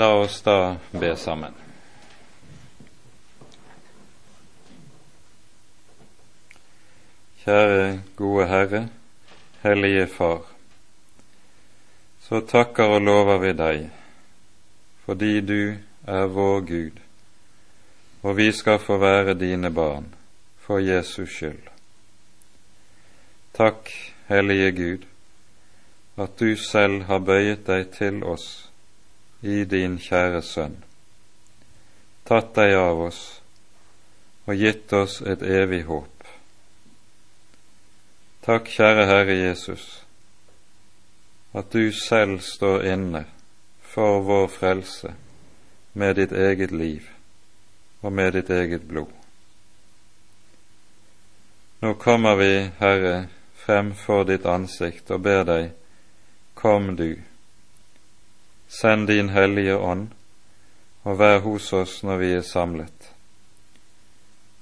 La oss da be sammen. Kjære gode Herre, Hellige Far. Så takker og lover vi deg fordi du er vår Gud, og vi skal få være dine barn for Jesus skyld. Takk, Hellige Gud, at du selv har bøyet deg til oss i din kjære Sønn, tatt deg av oss og gitt oss et evig håp. Takk, kjære Herre Jesus, at du selv står inne for vår frelse med ditt eget liv og med ditt eget blod. Nå kommer vi, Herre, frem for ditt ansikt og ber deg, kom du, send din Hellige Ånd, og vær hos oss når vi er samlet,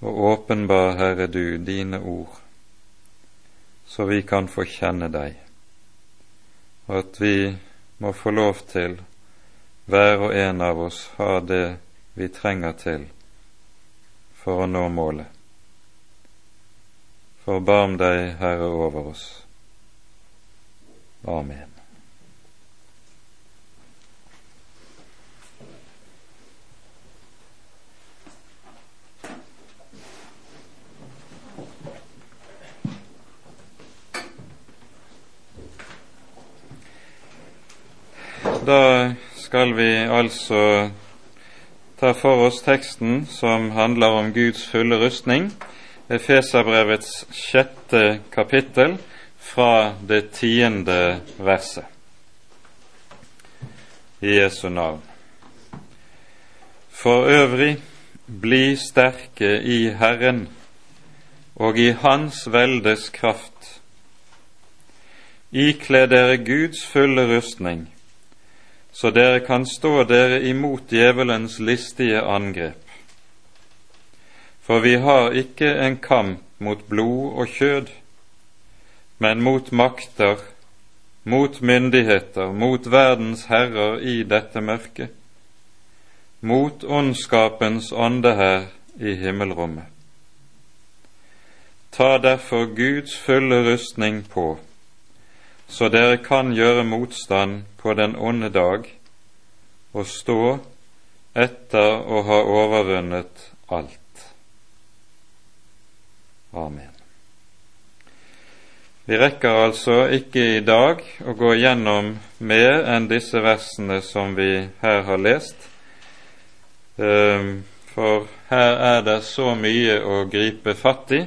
og åpenbar, Herre, du dine ord, så vi kan få kjenne deg, og at vi må få lov til, hver og en av oss, ha det vi trenger til for å nå målet. Forbarm deg, Herre, over oss. Amen. Da skal vi altså ta for oss teksten som handler om Guds fulle rustning, Efeserbrevets sjette kapittel fra det tiende verset. I Jesu navn. For øvrig, bli sterke i Herren og i Hans veldes kraft. Ikle dere Guds fulle rustning, så dere kan stå dere imot djevelens listige angrep. For vi har ikke en kamp mot blod og kjød, men mot makter, mot myndigheter, mot verdens herrer i dette mørket, mot ondskapens ånde her i himmelrommet. Ta derfor Guds fulle rustning på, så dere kan gjøre motstand på den onde dag og stå etter å ha overvunnet alt. Amen. Vi rekker altså ikke i dag å gå gjennom mer enn disse versene som vi her har lest, ehm, for her er det så mye å gripe fatt i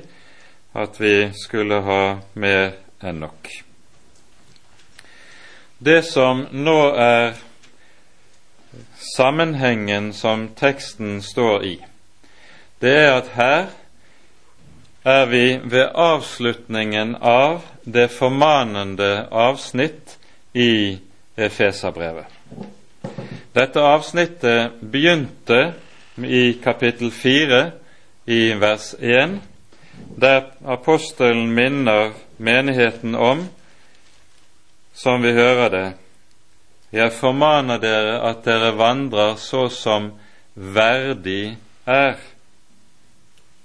at vi skulle ha mer enn nok. Det som nå er sammenhengen som teksten står i, det er at her er vi ved avslutningen av det formanende avsnitt i Efeserbrevet. Dette avsnittet begynte i kapittel 4 i vers 1, der apostelen minner menigheten om, som vi hører det, jeg formaner dere at dere vandrer så som verdig er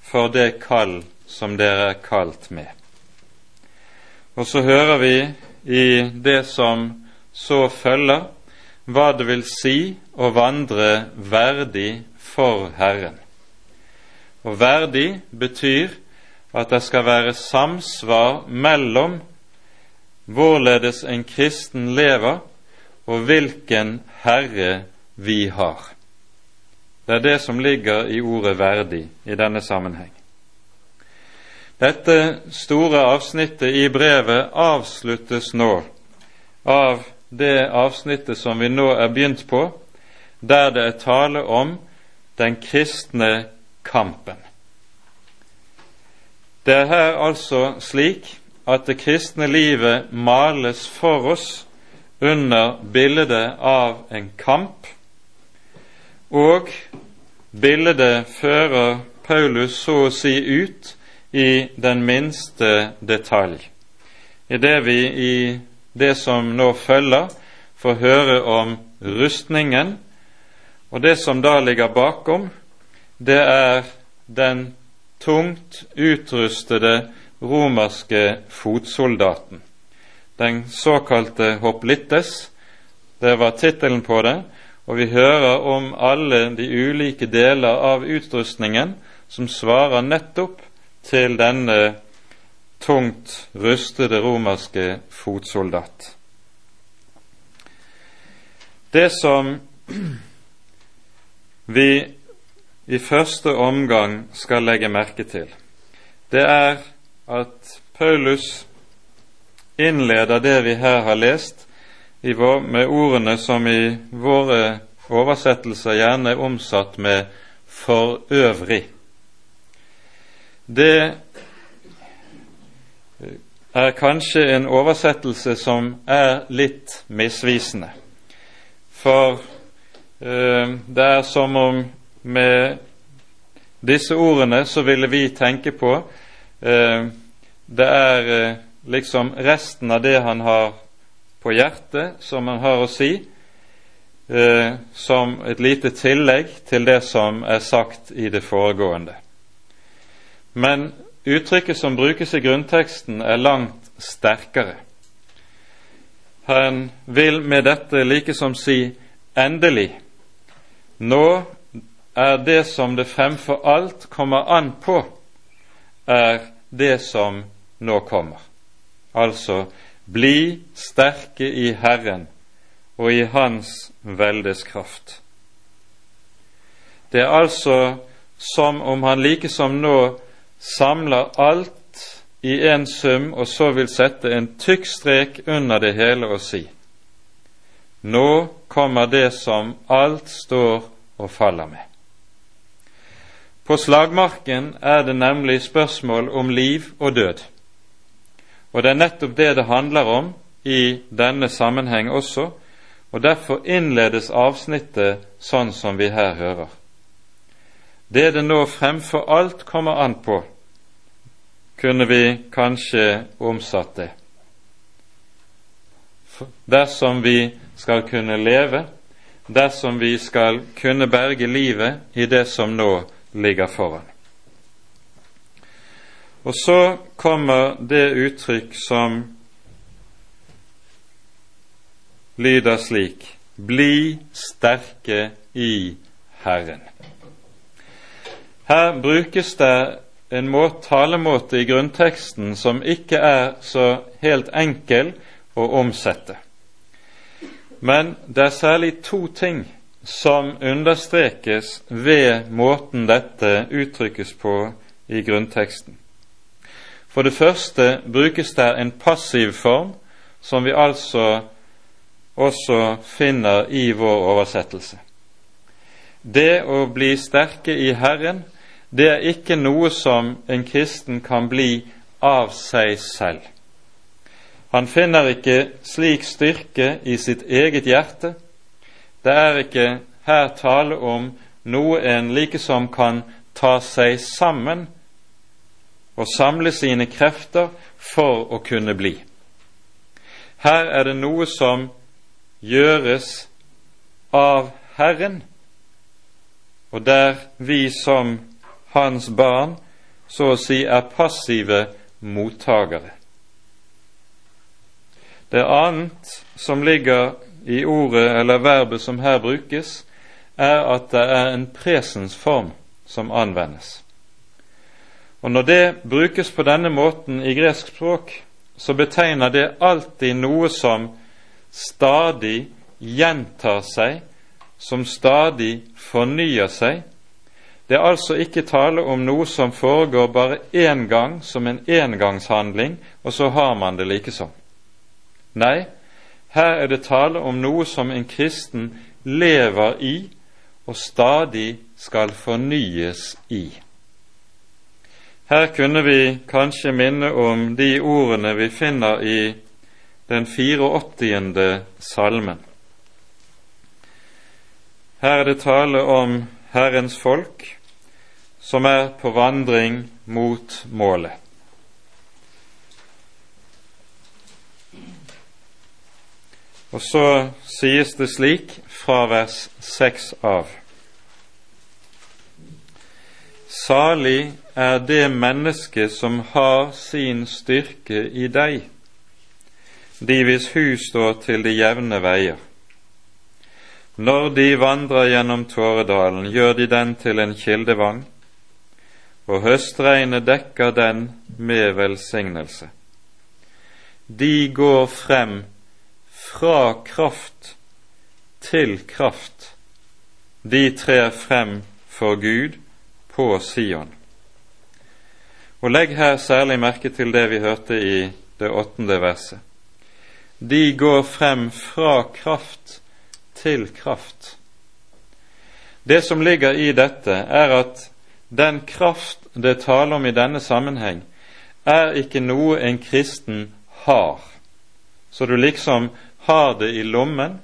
for det kall som dere er kalt med. Og så hører vi i det som så følger, hva det vil si å vandre verdig for Herren. Og verdig betyr at det skal være samsvar mellom hvorledes en kristen lever, og hvilken Herre vi har. Det er det som ligger i ordet 'verdig' i denne sammenheng. Dette store avsnittet i brevet avsluttes nå av det avsnittet som vi nå er begynt på, der det er tale om den kristne kampen. Det er her altså slik at det kristne livet males for oss under bildet av en kamp, og bildet fører Paulus så å si ut i den minste detalj, i det vi i det som nå følger, får høre om rustningen Og det som da ligger bakom, det er den tungt utrustede romerske fotsoldaten. Den såkalte hoplittes, det var tittelen på det, og vi hører om alle de ulike deler av utrustningen som svarer nettopp til denne tungt rustede romerske fotsoldat. Det som vi i første omgang skal legge merke til, det er at Paulus innleder det vi her har lest, med ordene som i våre oversettelser gjerne er omsatt med 'for øvrig'. Det er kanskje en oversettelse som er litt misvisende. For eh, det er som om med disse ordene så ville vi tenke på Det er eh, liksom resten av det han har på hjertet, som han har å si, eh, som et lite tillegg til det som er sagt i det foregående. Men uttrykket som brukes i grunnteksten, er langt sterkere. Han vil med dette likesom si endelig. Nå er det som det fremfor alt kommer an på, er det som nå kommer. Altså bli sterke i Herren og i Hans veldes kraft. Det er altså som om han likesom nå samler alt i en sum og så vil sette en tykk strek under det hele og si Nå kommer det som alt står og faller med. På slagmarken er det nemlig spørsmål om liv og død. Og det er nettopp det det handler om i denne sammenheng også, og derfor innledes avsnittet sånn som vi her hører. Det det nå fremfor alt kommer an på, kunne vi kanskje omsatt det. Dersom vi skal kunne leve, dersom vi skal kunne berge livet i det som nå ligger foran. Og så kommer det uttrykk som lyder slik Bli sterke i Herren. Her brukes det en måte, talemåte i grunnteksten som ikke er så helt enkel å omsette. Men det er særlig to ting som understrekes ved måten dette uttrykkes på i grunnteksten. For det første brukes der en passiv form, som vi altså også finner i vår oversettelse. Det å bli sterke i Herren, det er ikke noe som en kristen kan bli av seg selv. Han finner ikke slik styrke i sitt eget hjerte, det er ikke her tale om noe en likesom kan ta seg sammen og samle sine krefter for å kunne bli. Her er det noe som gjøres av Herren, og der vi som Hans barn så å si er passive mottagere. Det annet som ligger i ordet eller verbet som her brukes, er at det er en presensform som anvendes. Og Når det brukes på denne måten i gresk språk, så betegner det alltid noe som stadig gjentar seg, som stadig fornyer seg. Det er altså ikke tale om noe som foregår bare én gang som en engangshandling, og så har man det likesom. Nei, her er det tale om noe som en kristen lever i og stadig skal fornyes i. Her kunne vi kanskje minne om de ordene vi finner i den 84. salmen. Her er det tale om Herrens folk som er på vandring mot målet. Og så sies det slik fra vers 6 av. Salig er det menneske som har sin styrke i deg, de hvis hus står til de jevne veier. Når de vandrer gjennom Tåredalen, gjør de den til en kildevang, og høstregnet dekker den med velsignelse. De går frem fra kraft til kraft. De trer frem for Gud på Sion. Og Legg her særlig merke til det vi hørte i det åttende verset. De går frem fra kraft til kraft. Det som ligger i dette, er at den kraft det taler om i denne sammenheng, er ikke noe en kristen har, så du liksom har det i lommen,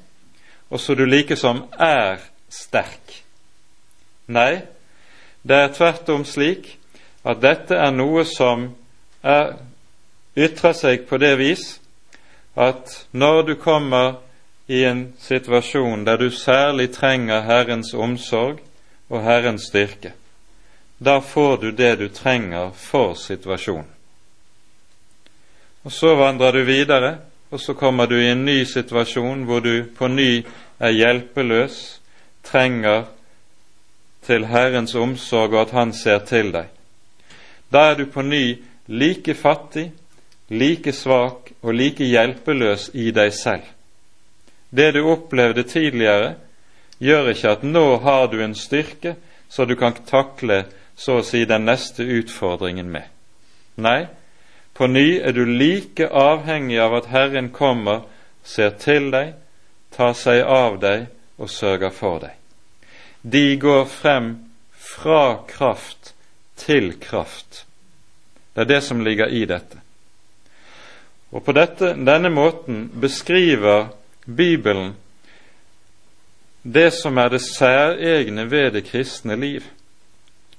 og så du likesom er sterk. Nei, det er tvert om slik at dette er noe som er, ytrer seg på det vis at når du kommer i en situasjon der du særlig trenger Herrens omsorg og Herrens styrke, da får du det du trenger for situasjonen. Og Så vandrer du videre, og så kommer du i en ny situasjon hvor du på ny er hjelpeløs, trenger til Herrens omsorg og at Han ser til deg. Da er du på ny like fattig, like svak og like hjelpeløs i deg selv. Det du opplevde tidligere, gjør ikke at nå har du en styrke så du kan takle så å si den neste utfordringen med. Nei, på ny er du like avhengig av at Herren kommer, ser til deg, tar seg av deg og sørger for deg. De går frem fra kraft til kraft. Det er det som ligger i dette. Og På dette, denne måten beskriver Bibelen det som er det særegne ved det kristne liv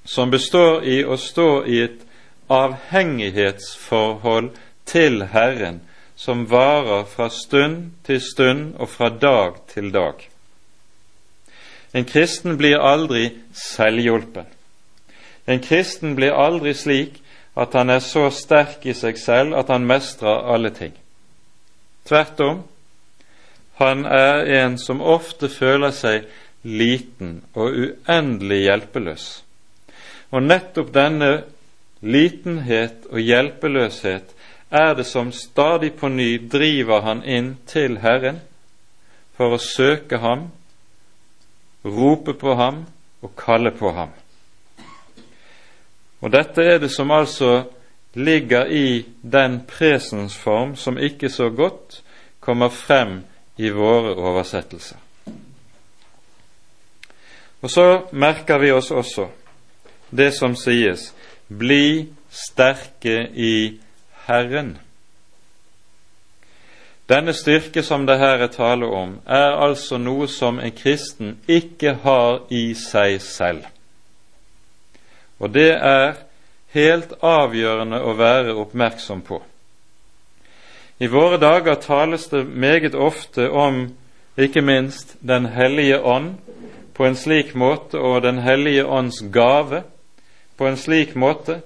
som består i å stå i et avhengighetsforhold til Herren som varer fra stund til stund og fra dag til dag. En kristen blir aldri selvhjulpen. En kristen blir aldri slik at han er så sterk i seg selv at han mestrer alle ting. Tvert om, han er en som ofte føler seg liten og uendelig hjelpeløs. Og nettopp denne litenhet og hjelpeløshet er det som stadig på ny driver han inn til Herren for å søke ham, rope på ham og kalle på ham. Og dette er det som altså ligger i den presensform som ikke så godt kommer frem i våre oversettelser. Og så merker vi oss også det som sies bli sterke i Herren. Denne styrke som det her er tale om, er altså noe som en kristen ikke har i seg selv. Og det er helt avgjørende å være oppmerksom på. I våre dager tales det meget ofte om ikke minst Den hellige ånd på en slik måte, og Den hellige ånds gave på en slik måte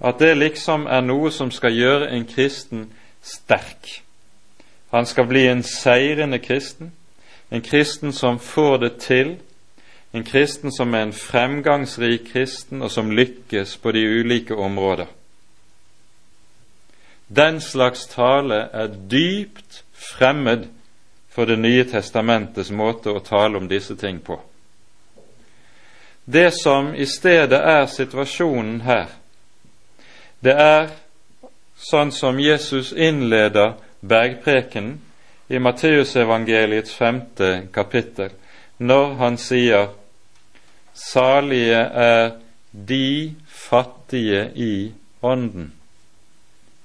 at det liksom er noe som skal gjøre en kristen sterk. Han skal bli en seirende kristen, en kristen som får det til, en kristen som er en fremgangsrik kristen, og som lykkes på de ulike områder. Den slags tale er dypt fremmed for Det nye testamentets måte å tale om disse ting på. Det som i stedet er situasjonen her, det er sånn som Jesus innleder bergprekenen i Matteusevangeliets femte kapittel, når han sier Salige er de fattige i ånden,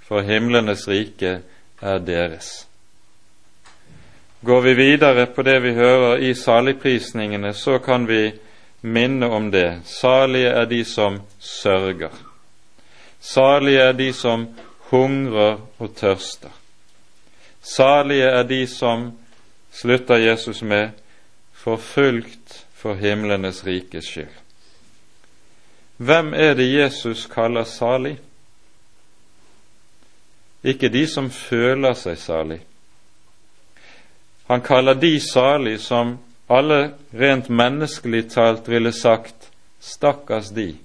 for himlenes rike er deres. Går vi videre på det vi hører i saligprisningene, så kan vi minne om det. Salige er de som sørger. Salige er de som hungrer og tørster. Salige er de som slutter Jesus med forfulgt for himlenes rikes skyld. Hvem er det Jesus kaller salig? Ikke de som føler seg salig. Han kaller de salig som alle rent menneskelig talt ville sagt stakkars de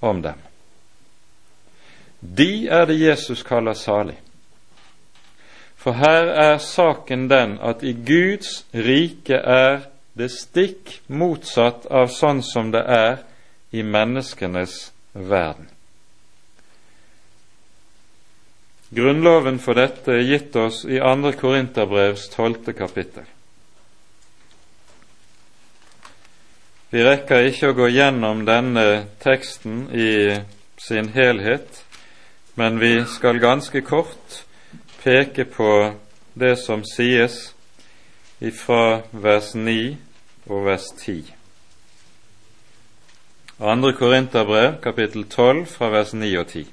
om dem. De er det Jesus kaller salig. For her er saken den at i Guds rike er det stikk motsatt av sånn som det er i menneskenes verden. Grunnloven for dette er gitt oss i 2. Korinterbrevs 12. kapittel. Vi rekker ikke å gå gjennom denne teksten i sin helhet, men vi skal ganske kort peke på det som sies ifra vers 9 og vers 10. Andre Korinterbrev, kapittel 12, fra vers 9 og 10.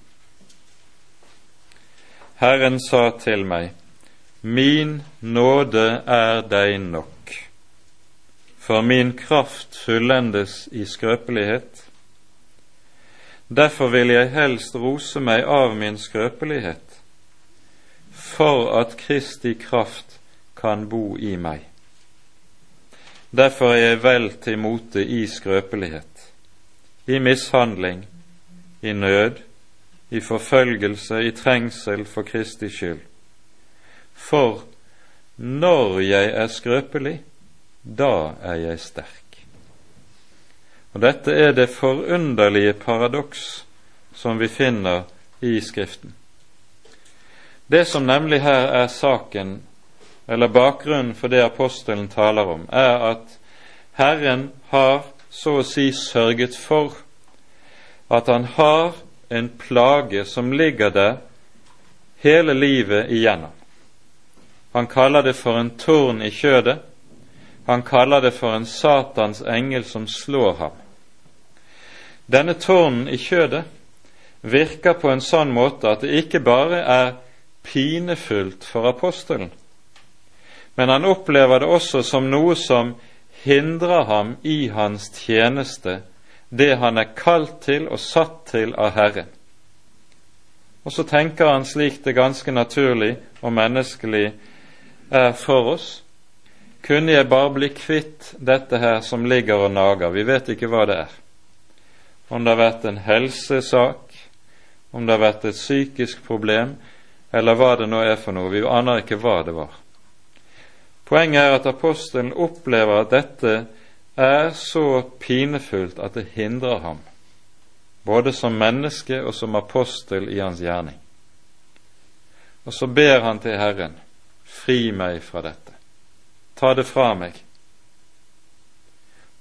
Herren sa til meg, Min nåde er deg nok, for min kraft fullendes i skrøpelighet. Derfor vil jeg helst rose meg av min skrøpelighet, for at Kristi kraft kan bo i meg. Derfor er jeg vel til mote i skrøpelighet, i mishandling, i nød, i forfølgelse, i trengsel for Kristi skyld. For når jeg er skrøpelig, da er jeg sterk. Og Dette er det forunderlige paradoks som vi finner i Skriften. Det som nemlig her er saken, eller bakgrunnen for det apostelen taler om, er at Herren har så å si sørget for at han har en plage som ligger der hele livet igjennom. Han kaller det for en torn i kjødet. Han kaller det for en Satans engel som slår ham. Denne tårnen i kjødet virker på en sånn måte at det ikke bare er pinefullt for apostelen, men han opplever det også som noe som hindrer ham i hans tjeneste, det han er kalt til og satt til av Herren. Og så tenker han slik det ganske naturlig og menneskelig er for oss. Kunne jeg bare bli kvitt dette her som ligger og nager, vi vet ikke hva det er. Om det har vært en helsesak, om det har vært et psykisk problem, eller hva det nå er for noe. Vi aner ikke hva det var. Poenget er at apostelen opplever at dette er så pinefullt at det hindrer ham, både som menneske og som apostel i hans gjerning. Og så ber han til Herren, fri meg fra dette, ta det fra meg.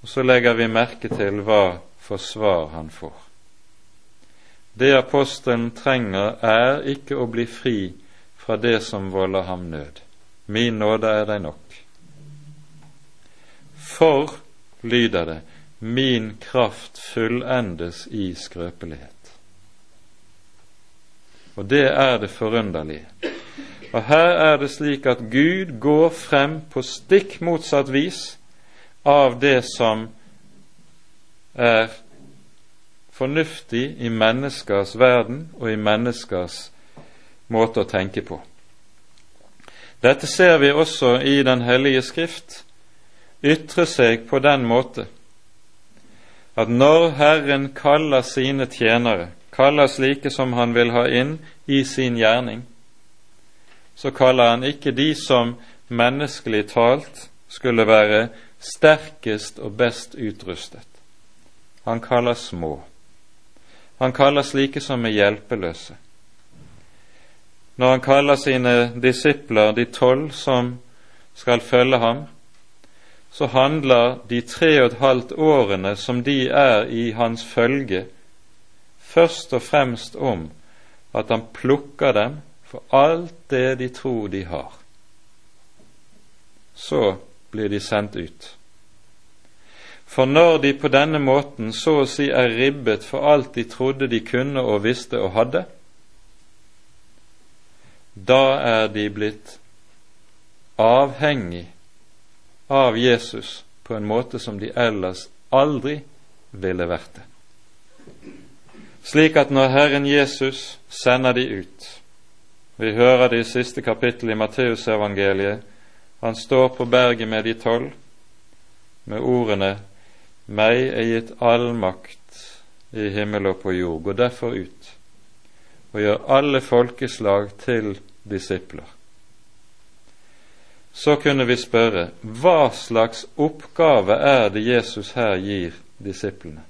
Og så legger vi merke til hva for svar han får. Det apostelen trenger, er ikke å bli fri fra det som volder ham nød. Min nåde er deg nok. For, lyder det, min kraft fullendes i skrøpelighet. Og det er det forunderlige. Og her er det slik at Gud går frem på stikk motsatt vis av det som er fornuftig i menneskers verden og i menneskers måte å tenke på. Dette ser vi også i Den hellige skrift ytre seg på den måte at når Herren kaller sine tjenere, kaller slike som han vil ha inn i sin gjerning, så kaller han ikke de som menneskelig talt skulle være sterkest og best utrustet. Han kaller små. Han kaller slike som er hjelpeløse. Når han kaller sine disipler, de tolv som skal følge ham, så handler de tre og et halvt årene som de er i hans følge, først og fremst om at han plukker dem for alt det de tror de har. Så blir de sendt ut. For når de på denne måten så å si er ribbet for alt de trodde de kunne og visste og hadde, da er de blitt avhengig av Jesus på en måte som de ellers aldri ville vært det. Slik at når Herren Jesus sender de ut Vi hører det i siste kapittel i Matteusevangeliet. Han står på berget med de tolv med ordene Meg er gitt all makt i himmel og på jord. Gå derfor ut og gjør alle folkeslag til disipler. Så kunne vi spørre hva slags oppgave er det Jesus her gir disiplene?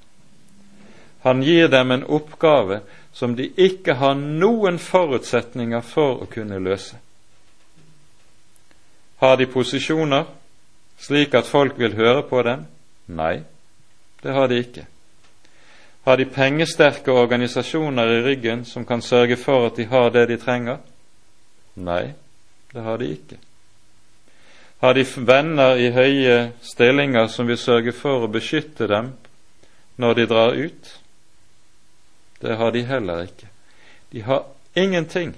Han gir dem en oppgave som de ikke har noen forutsetninger for å kunne løse. Har de posisjoner slik at folk vil høre på dem? Nei, det har de ikke. Har de pengesterke organisasjoner i ryggen som kan sørge for at de har det de trenger? Nei, det har de ikke. Har de venner i høye stillinger som vil sørge for å beskytte dem når de drar ut? Det har de heller ikke. De har ingenting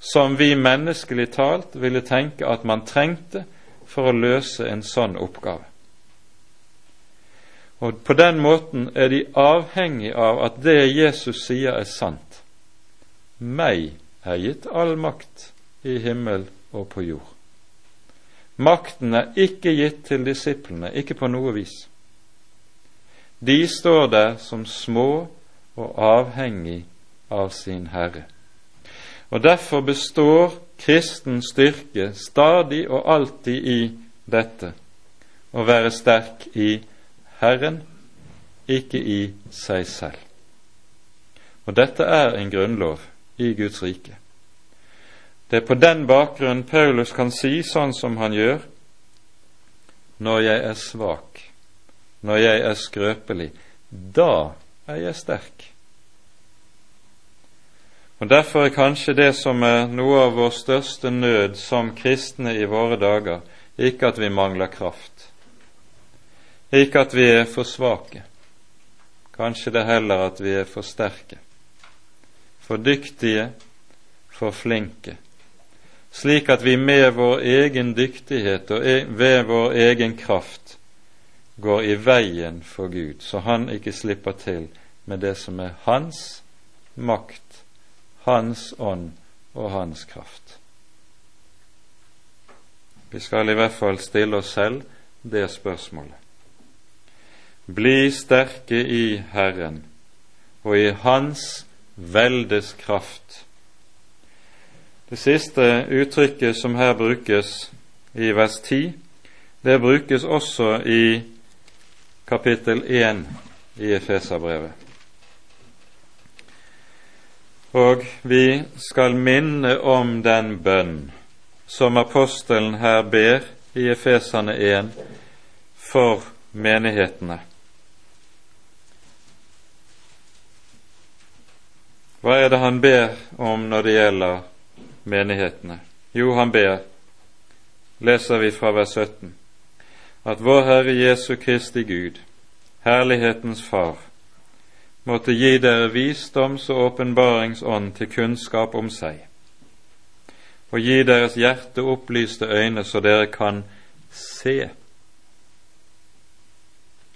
som vi menneskelig talt ville tenke at man trengte for å løse en sånn oppgave. Og På den måten er de avhengig av at det Jesus sier, er sant. Meg er gitt all makt i himmel og på jord. Makten er ikke gitt til disiplene, ikke på noe vis. De står der som små og avhengig av sin Herre. Og Derfor består kristen styrke stadig og alltid i dette å være sterk i Herren, ikke i seg selv. Og dette er en grunnlov i Guds rike. Det er på den bakgrunn Paulus kan si sånn som han gjør når jeg er svak, når jeg er skrøpelig, da er sterk. Og Derfor er kanskje det som er noe av vår største nød som kristne i våre dager, ikke at vi mangler kraft, ikke at vi er for svake, kanskje det heller at vi er for sterke, for dyktige, for flinke, slik at vi med vår egen dyktighet og e- ved vår egen kraft går i veien for Gud, så Han ikke slipper til med det som er Hans makt, Hans ånd og Hans kraft. Vi skal i hvert fall stille oss selv det spørsmålet. Bli sterke i Herren og i Hans veldes kraft. Det siste uttrykket som her brukes i vers 10, det brukes også i kapittel 1 i Efeserbrevet. Og vi skal minne om den bønn som apostelen her ber i Efesane 1 for menighetene. Hva er det han ber om når det gjelder menighetene? Jo, han ber, leser vi fra vers 17, at vår Herre Jesu Kristi Gud, herlighetens Far, måtte gi dere visdoms- og åpenbaringsånd til kunnskap om seg, og gi deres hjerte opplyste øyne så dere kan se.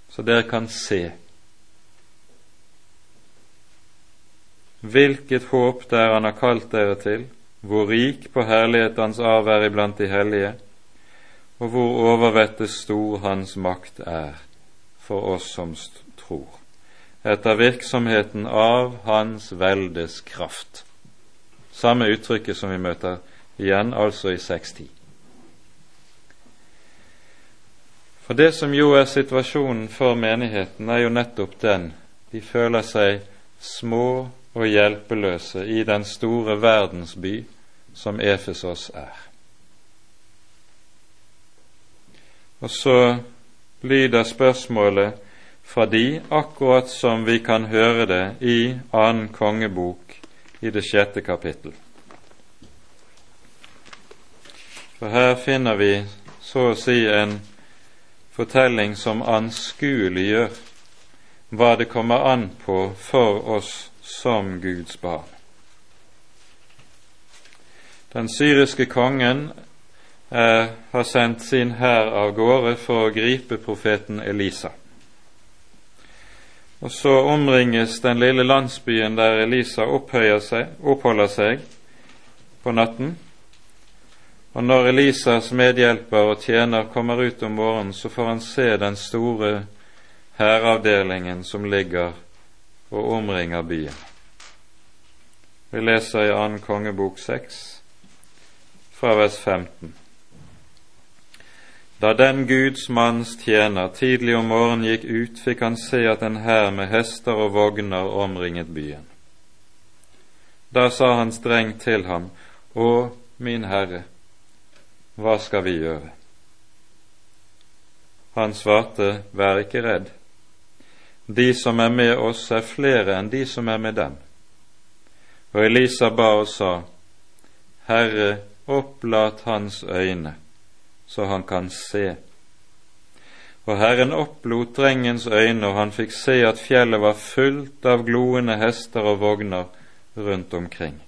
Så dere kan se hvilket håp det er Han har kalt dere til, hvor rik på herlighet Hans arv er iblant de hellige, og hvor overvettet stor Hans makt er for oss som tror, etter virksomheten av Hans veldes kraft. Samme uttrykket som vi møter igjen, altså i 6.10. For det som jo er situasjonen for menigheten, er jo nettopp den de føler seg små og hjelpeløse i den store verdensby som Efesos er. Og så lyder spørsmålet fra de akkurat som vi kan høre det i annen kongebok i det sjette kapittel. For her finner vi så å si en fortelling som anskueliggjør hva det kommer an på for oss som Guds barn. Den syriske kongen eh, har sendt sin hær av gårde for å gripe profeten Elisa. Og så omringes den lille landsbyen der Elisa seg, oppholder seg på natten. Og når Elisas medhjelper og tjener kommer ut om morgenen, så får han se den store hæravdelingen som ligger og omringer byen. Vi leser i annen kongebok 6, fra vers 15. Da den Guds manns tjener tidlig om morgenen gikk ut, fikk han se at en hær med hester og vogner omringet byen. Da sa han strengt til ham, Å, min Herre, hva skal vi gjøre? Han svarte, Vær ikke redd. De som er med oss, er flere enn de som er med dem. Og Elisa ba og sa, Herre, opplat hans øyne, så han kan se. Og Herren opplot drengens øyne, og han fikk se at fjellet var fullt av gloende hester og vogner rundt omkring.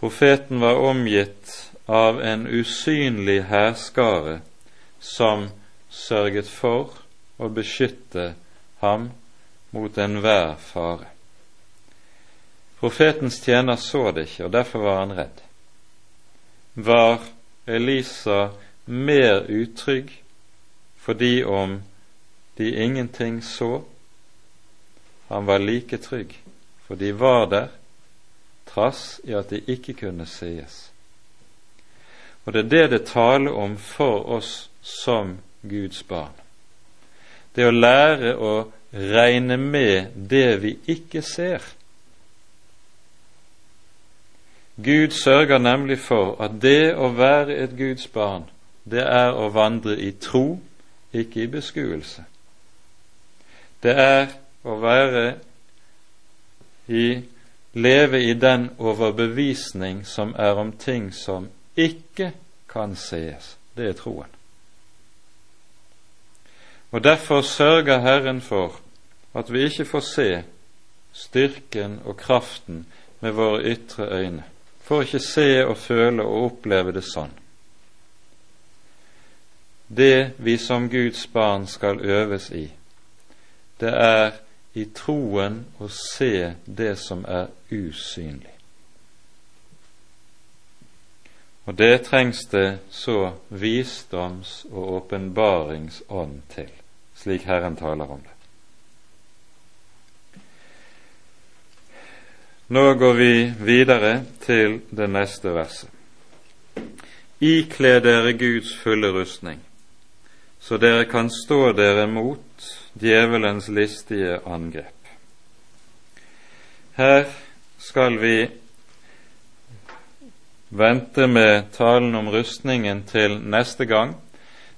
Profeten var omgitt av en usynlig hærskare som sørget for å beskytte ham mot enhver fare. Profetens tjener så det ikke, og derfor var han redd. Var Elisa mer utrygg fordi om de ingenting så? Han var like trygg, for de var der, trass i at de ikke kunne sees. Og det er det det taler om for oss som Guds barn. Det å lære å regne med det vi ikke ser Gud sørger nemlig for at det å være et Guds barn, det er å vandre i tro, ikke i beskuelse. Det er å være i leve i den overbevisning som er om ting som ikke kan sees. Det er troen. Og Derfor sørger Herren for at vi ikke får se styrken og kraften med våre ytre øyne, for ikke se og føle og oppleve det sånn. Det vi som Guds barn skal øves i, det er i troen å se det som er usynlig. Og det trengs det så visdoms- og åpenbaringsånd til, slik Herren taler om det. Nå går vi videre til det neste verset. Ikle dere Guds fulle rustning, så dere kan stå dere mot djevelens listige angrep. Her skal vi vente med talen om rustningen til neste gang.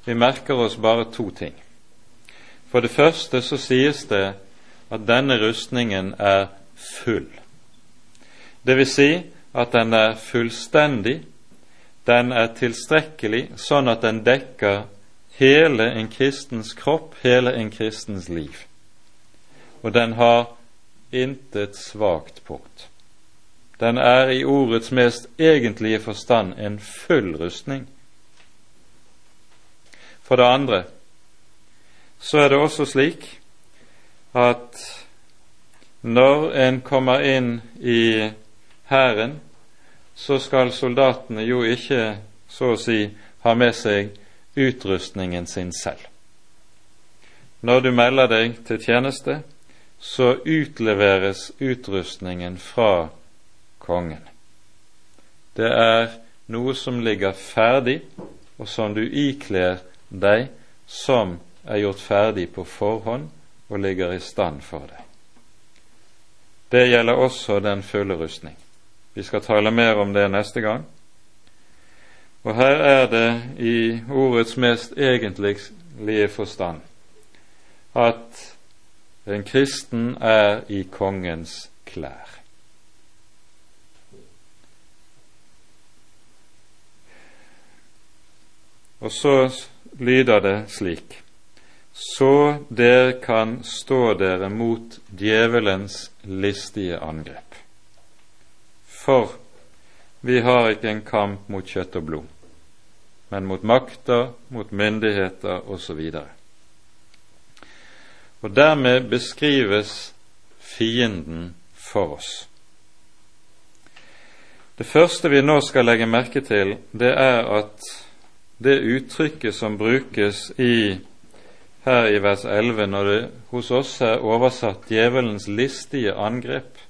Vi merker oss bare to ting. For det første så sies det at denne rustningen er full. Det vil si at den er fullstendig, den er tilstrekkelig, sånn at den dekker hele en kristens kropp, hele en kristens liv. Og den har intet svakt punkt. Den er i ordets mest egentlige forstand en full rustning. For det andre så er det også slik at når en kommer inn i hæren, så skal soldatene jo ikke, så å si, ha med seg utrustningen sin selv. Når du melder deg til tjeneste, så utleveres utrustningen fra kongen. Det er noe som ligger ferdig, og som du ikler deg, som er gjort ferdig på forhånd og ligger i stand for deg. Det gjelder også den fulle rustning. Vi skal tale mer om det neste gang. Og her er det i ordets mest egentlige forstand at en kristen er i kongens klær. Og så lyder det slik så dere kan stå dere mot djevelens listige angrep. For vi har ikke en kamp mot kjøtt og blod, men mot makter, mot myndigheter osv. Og, og dermed beskrives fienden for oss. Det første vi nå skal legge merke til, det er at det uttrykket som brukes i, her i vers 11, når det hos oss er oversatt 'djevelens listige angrep',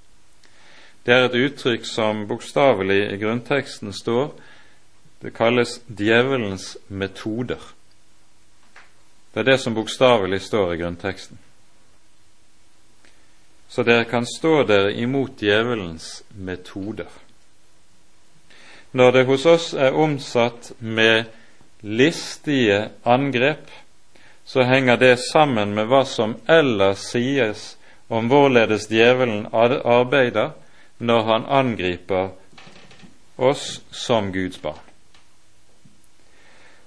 det er et uttrykk som bokstavelig i grunnteksten står Det kalles 'djevelens metoder'. Det er det som bokstavelig står i grunnteksten. Så dere kan stå dere imot djevelens metoder. Når det hos oss er omsatt med listige angrep, så henger det sammen med hva som ellers sies om hvorledes djevelen arbeider når han angriper oss som Guds barn.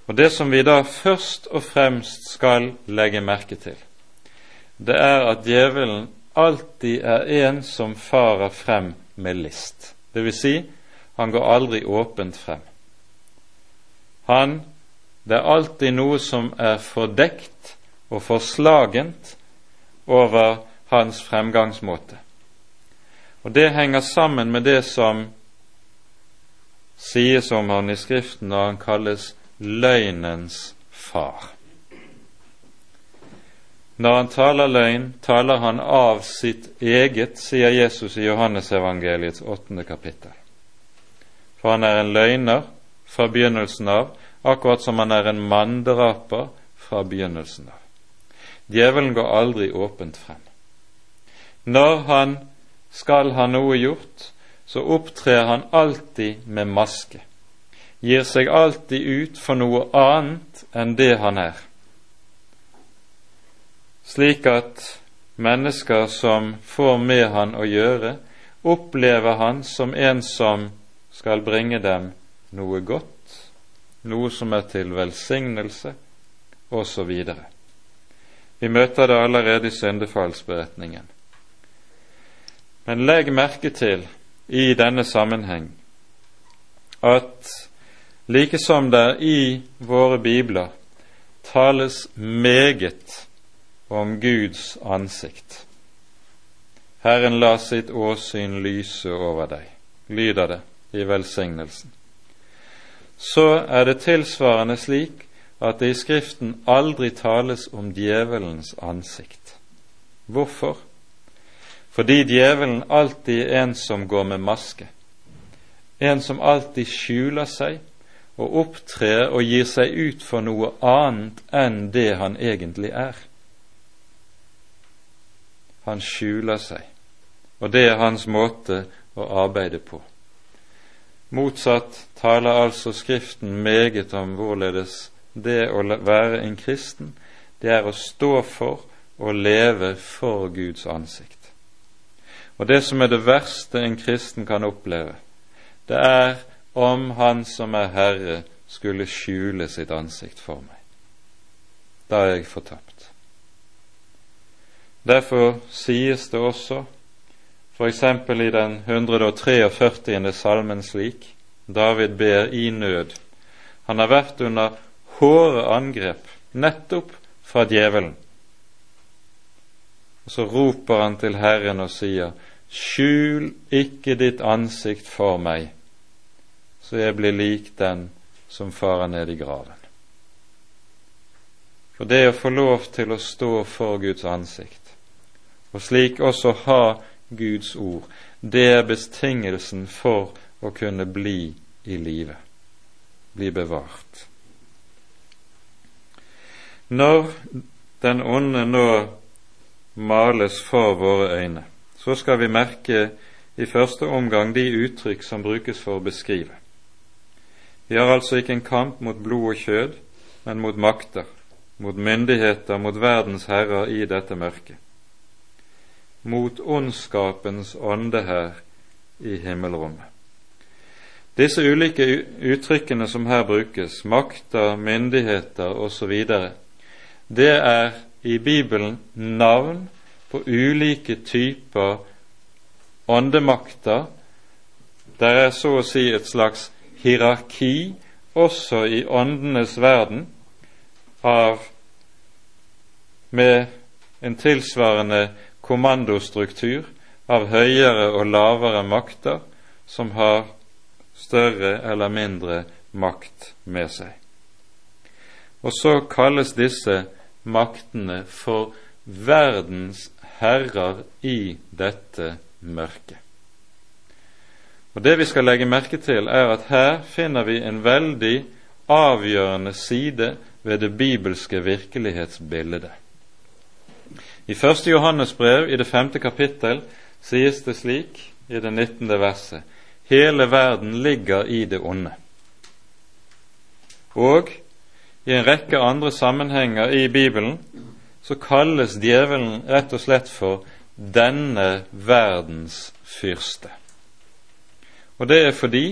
Og Det som vi da først og fremst skal legge merke til, det er at djevelen alltid er en som farer frem med list. Det vil si, han går aldri åpent frem. Han det er alltid noe som er fordekt og forslagent over hans fremgangsmåte. Og Det henger sammen med det som sies om han i Skriften når han kalles løgnens far. Når han taler løgn, taler han av sitt eget, sier Jesus i Johannesevangeliets åttende kapittel. For han er en løgner fra begynnelsen av, akkurat som han er en manndraper fra begynnelsen av. Djevelen går aldri åpent frem. Når han skal ha noe gjort, så opptrer han alltid med maske, gir seg alltid ut for noe annet enn det han er, slik at mennesker som får med han å gjøre, opplever han som en som skal bringe dem noe godt, noe som er til velsignelse, osv. Vi møter det allerede i syndefallsberetningen. Men legg merke til i denne sammenheng at like som det i våre bibler tales meget om Guds ansikt. Herren la sitt åsyn lyse over deg, lyder det i velsignelsen så er det tilsvarende slik at det i Skriften aldri tales om djevelens ansikt. Hvorfor? Fordi djevelen alltid er en som går med maske, en som alltid skjuler seg og opptrer og gir seg ut for noe annet enn det han egentlig er. Han skjuler seg, og det er hans måte å arbeide på. Motsatt taler altså Skriften meget om hvorledes det å være en kristen, det er å stå for og leve for Guds ansikt. Og det som er det verste en kristen kan oppleve, det er om Han som er Herre, skulle skjule sitt ansikt for meg. Da er jeg fortapt. Derfor sies det også f.eks. i den 143. salmen slik David ber i nød. Han har vært under hårde angrep nettopp fra djevelen. Og Så roper han til Herren og sier, Skjul ikke ditt ansikt for meg, så jeg blir lik den som farer ned i graven. For det å få lov til å stå for Guds ansikt, og slik også ha Guds ord. Det er betingelsen for å kunne bli i live, bli bevart. Når den onde nå males for våre øyne, så skal vi merke i første omgang de uttrykk som brukes for å beskrive. Vi har altså ikke en kamp mot blod og kjød, men mot makter, mot myndigheter, mot verdens herrer i dette mørket mot ondskapens ånde her i himmelrommet. Disse ulike uttrykkene som her brukes, makter, myndigheter osv., det er i Bibelen navn på ulike typer åndemakter Der er så å si et slags hierarki også i åndenes verden av med en tilsvarende kommandostruktur av høyere og lavere makter som har større eller mindre makt med seg. Og så kalles disse maktene for verdens herrer i dette mørket. Og Det vi skal legge merke til, er at her finner vi en veldig avgjørende side ved det bibelske virkelighetsbildet. I 1. Johannes brev, i det femte kapittel, sies det slik i det 19. verset hele verden ligger i det onde. Og i en rekke andre sammenhenger i Bibelen så kalles djevelen rett og slett for denne verdens fyrste. Og det er fordi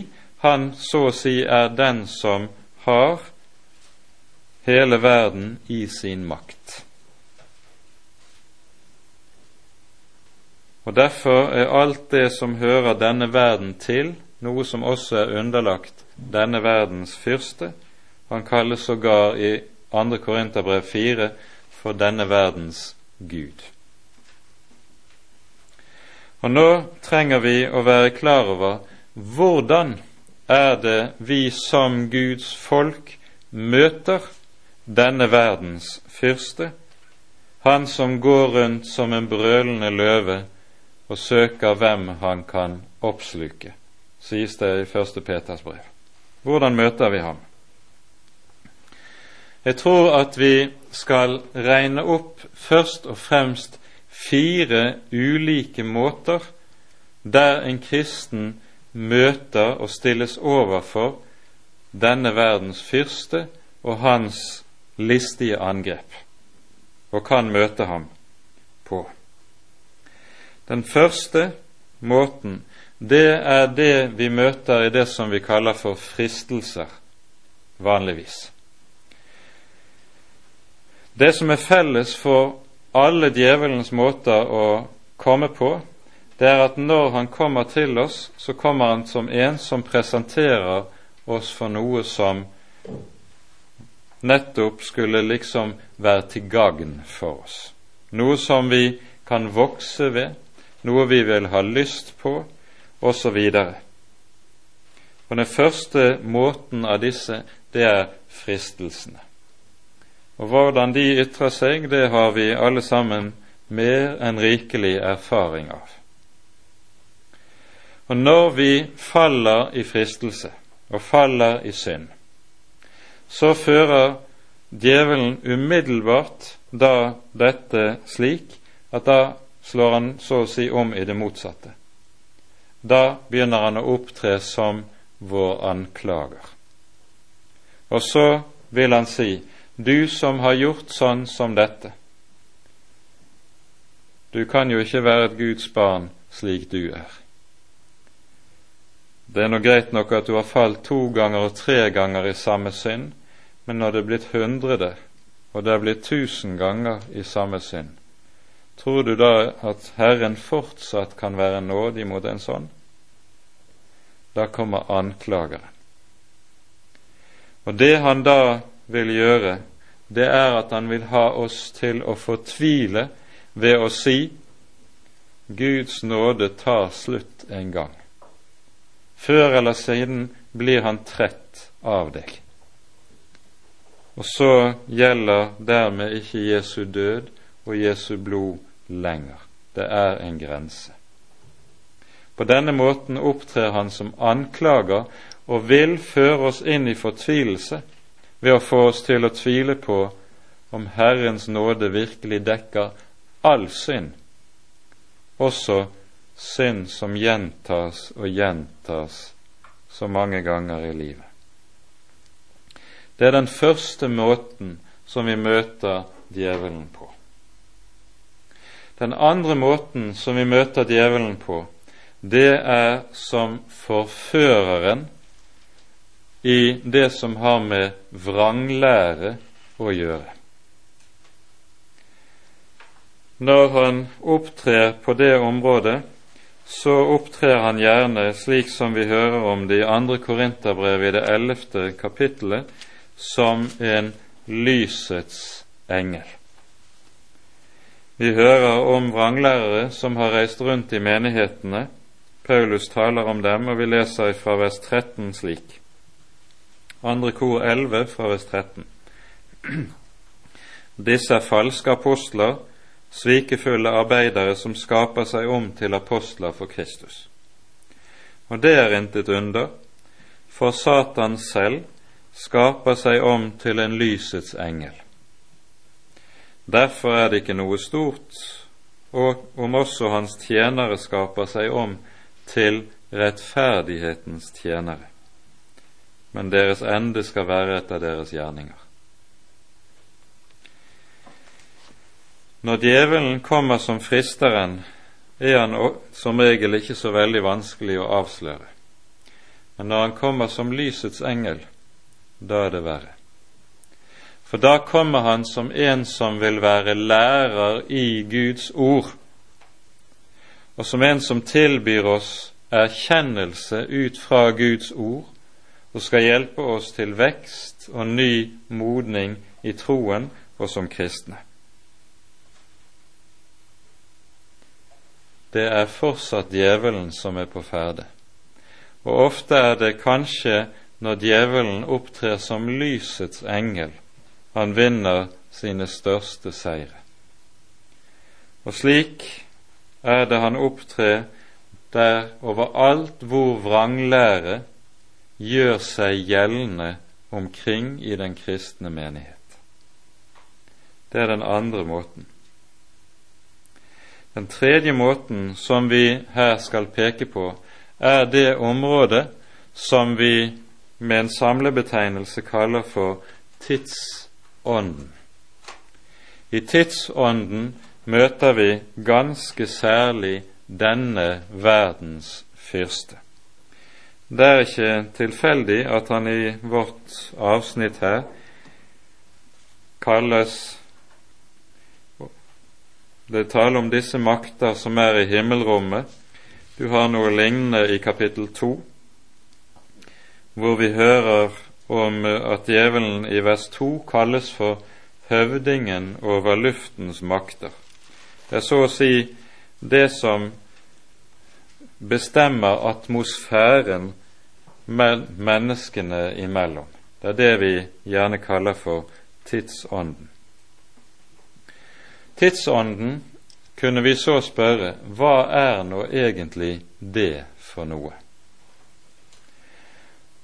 han så å si er den som har hele verden i sin makt. Og Derfor er alt det som hører denne verden til, noe som også er underlagt denne verdens fyrste. Han kalles sågar i 2. Korinterbrev 4 for denne verdens Gud. Og Nå trenger vi å være klar over hvordan er det vi som Guds folk møter denne verdens fyrste, han som går rundt som en brølende løve og søker hvem han kan oppsluke, sies det i første Peters brev. Hvordan møter vi ham? Jeg tror at vi skal regne opp først og fremst fire ulike måter der en kristen møter og stilles overfor denne verdens fyrste og hans listige angrep, og kan møte ham på. Den første måten, det er det vi møter i det som vi kaller for fristelser, vanligvis. Det som er felles for alle djevelens måter å komme på, det er at når han kommer til oss, så kommer han som en som presenterer oss for noe som nettopp skulle liksom være til gagn for oss. Noe som vi kan vokse ved, noe vi vil ha lyst på, osv. Og den første måten av disse, det er fristelsene. Og hvordan de ytrer seg, det har vi alle sammen mer enn rikelig erfaring av. Og når vi faller i fristelse og faller i synd, så fører djevelen umiddelbart da dette slik at da slår han så å si om i det motsatte. Da begynner han å opptre som vår anklager. Og så vil han si, du som har gjort sånn som dette, du kan jo ikke være et Guds barn slik du er. Det er nå greit nok at du har falt to ganger og tre ganger i samme synd, men når det er blitt hundrede, og det er blitt tusen ganger i samme synd, tror du da at Herren fortsatt kan være nådig mot en sånn? Da kommer anklageren. Og det han da vil gjøre, det er at han vil ha oss til å fortvile ved å si Guds nåde tar slutt en gang. Før eller siden blir han trett av deg. Og så gjelder dermed ikke Jesu død og Jesu blod lenger. Det er en grense. På denne måten opptrer han som anklager og vil føre oss inn i fortvilelse ved å få oss til å tvile på om Herrens nåde virkelig dekker all synd, også synd som gjentas og gjentas så mange ganger i livet. Det er den første måten som vi møter djevelen på. Den andre måten som vi møter djevelen på, det er som forføreren i det som har med vranglære å gjøre. Når han opptrer på det området, så opptrer han gjerne slik som vi hører om det i andre Korinterbrev i det ellevte kapittelet, som en lysets engel. Vi hører om vranglærere som har reist rundt i menighetene. Paulus taler om dem, og vi leser fra vers 13 slik. Andre kor 11 fra vers 13. Disse er falske apostler, svikefulle arbeidere som skaper seg om til apostler for Kristus. Og det er intet under, for Satan selv skaper seg om til en lysets engel. Derfor er det ikke noe stort og om også hans tjenere skaper seg om til rettferdighetens tjenere, men deres ende skal være etter deres gjerninger. Når djevelen kommer som fristeren, er han som regel ikke så veldig vanskelig å avsløre. Men når han kommer som lysets engel, da er det verre. For da kommer han som en som vil være lærer i Guds ord, og som en som tilbyr oss erkjennelse ut fra Guds ord, og skal hjelpe oss til vekst og ny modning i troen og som kristne. det er fortsatt djevelen som er på ferde. Og ofte er det kanskje når djevelen opptrer som lysets engel, han vinner sine største seire. Og slik er det han opptrer der overalt hvor vranglære gjør seg gjeldende omkring i den kristne menighet. Det er den andre måten. Den tredje måten som vi her skal peke på, er det området som vi med en samlebetegnelse kaller for tidsånden. I tidsånden møter vi ganske særlig denne verdens fyrste. Det er ikke tilfeldig at han i vårt avsnitt her kalles det er tale om disse makter som er i himmelrommet. Du har noe lignende i kapittel to, hvor vi hører om at djevelen i vers to kalles for høvdingen over luftens makter. Det er så å si det som bestemmer atmosfæren menneskene imellom. Det er det vi gjerne kaller for tidsånden. Tidsånden kunne vi så spørre hva er nå egentlig det for noe?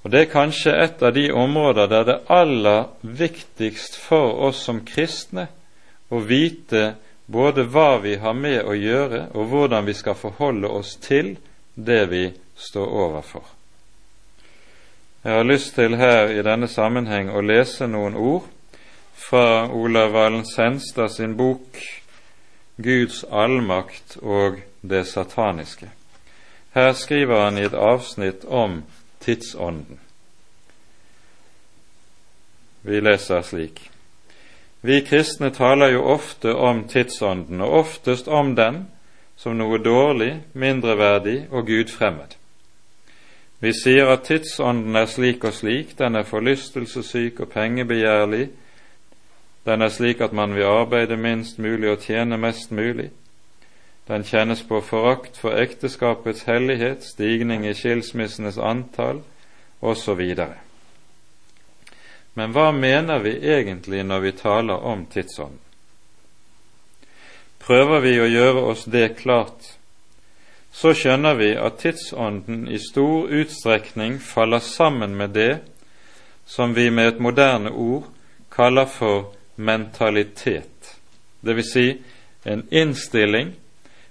Og Det er kanskje et av de områder der det er aller viktigst for oss som kristne å vite både hva vi har med å gjøre, og hvordan vi skal forholde oss til det vi står overfor. Jeg har lyst til her i denne sammenheng å lese noen ord fra Olav Valen Senstad sin bok 'Guds allmakt og det sataniske'. Her skriver han i et avsnitt om tidsånden. Vi leser slik. Vi kristne taler jo ofte om tidsånden, og oftest om den som noe dårlig, mindreverdig og gudfremmed. Vi sier at tidsånden er slik og slik, den er forlystelsessyk og pengebegjærlig, den er slik at man vil arbeide minst mulig og tjene mest mulig. Den kjennes på forakt for ekteskapets hellighet, stigning i skilsmissenes antall osv. Men hva mener vi egentlig når vi taler om tidsånden? Prøver vi å gjøre oss det klart, så skjønner vi at tidsånden i stor utstrekning faller sammen med det som vi med et moderne ord kaller for mentalitet, dvs. Si en innstilling,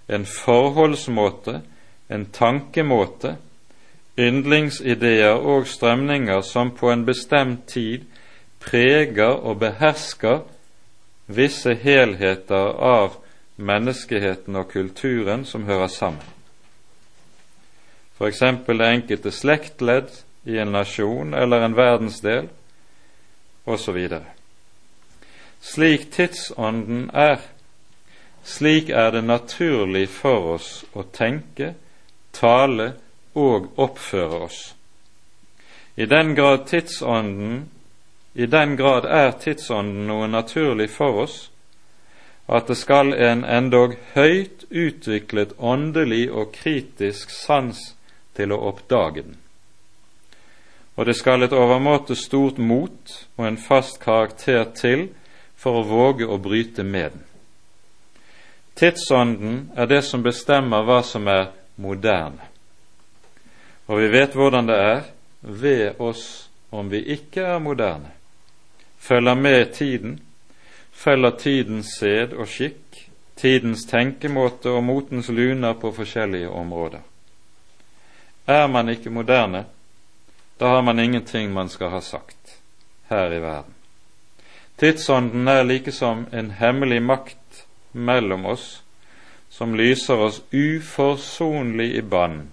en forholdsmåte, en tankemåte, yndlingsideer og strømninger som på en bestemt tid preger og behersker visse helheter av menneskeheten og kulturen som hører sammen. F.eks. det enkelte slektledd i en nasjon eller en verdensdel, osv. Slik tidsånden er, slik er det naturlig for oss å tenke tale og oppføre oss. I den grad tidsånden i den grad er tidsånden noe naturlig for oss, at det skal en endog høyt utviklet åndelig og kritisk sans til å oppdage den. Og det skal et overmåte stort mot og en fast karakter til for å våge å bryte med den. Tidsånden er det som bestemmer hva som er moderne. Og vi vet hvordan det er ved oss om vi ikke er moderne, følger med tiden, følger tidens sed og skikk, tidens tenkemåte og motens luner på forskjellige områder. Er man ikke moderne, da har man ingenting man skal ha sagt her i verden. Tidsånden er like som en hemmelig makt mellom oss, som lyser oss uforsonlig i bann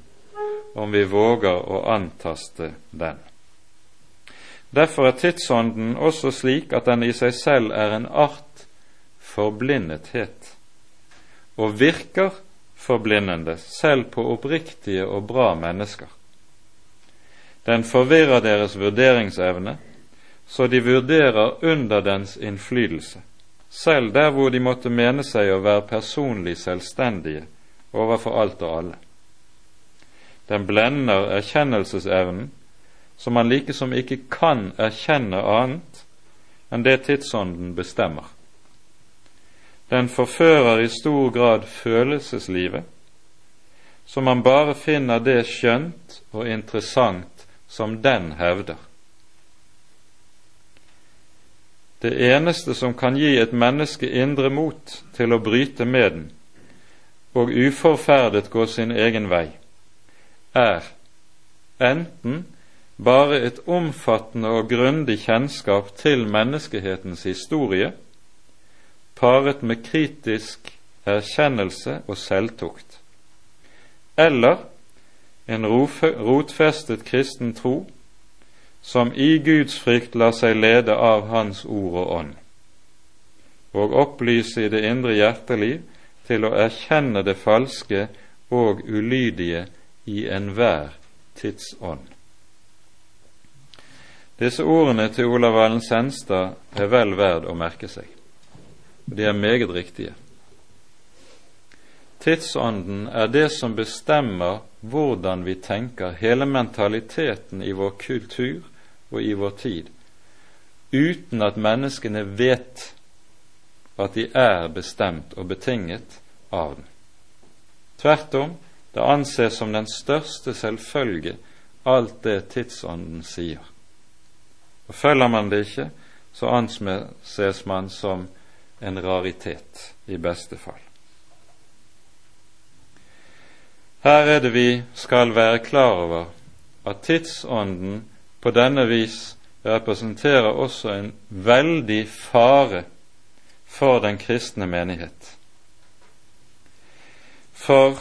om vi våger å antaste den. Derfor er tidsånden også slik at den i seg selv er en art forblindethet, og virker forblindende selv på oppriktige og bra mennesker. Den forvirrer deres vurderingsevne, så de vurderer under dens innflytelse, selv der hvor de måtte mene seg å være personlig selvstendige overfor alt og alle. Den blender erkjennelsesevnen, så man likesom ikke kan erkjenne annet enn det tidsånden bestemmer. Den forfører i stor grad følelseslivet, så man bare finner det skjønt og interessant som den hevder. Det eneste som kan gi et menneske indre mot til å bryte med den, og uforferdet gå sin egen vei, er enten bare et omfattende og grundig kjennskap til menneskehetens historie, paret med kritisk erkjennelse og selvtukt, eller en rotfestet kristen tro som i Guds frykt lar seg lede av Hans ord og ånd, og opplyse i det indre hjerteliv til å erkjenne det falske og ulydige i enhver tidsånd. Disse ordene til Olav Valen Senstad er vel verd å merke seg. De er meget riktige. Tidsånden er det som bestemmer hvordan vi tenker, hele mentaliteten i vår kultur og i vår tid, uten at menneskene vet at de er bestemt og betinget av den. Tvert om, det anses som den største selvfølge alt det tidsånden sier. Og Følger man det ikke, så anses man som en raritet, i beste fall. Her er det vi skal være klar over at tidsånden på denne vis representerer også en veldig fare for den kristne menighet. For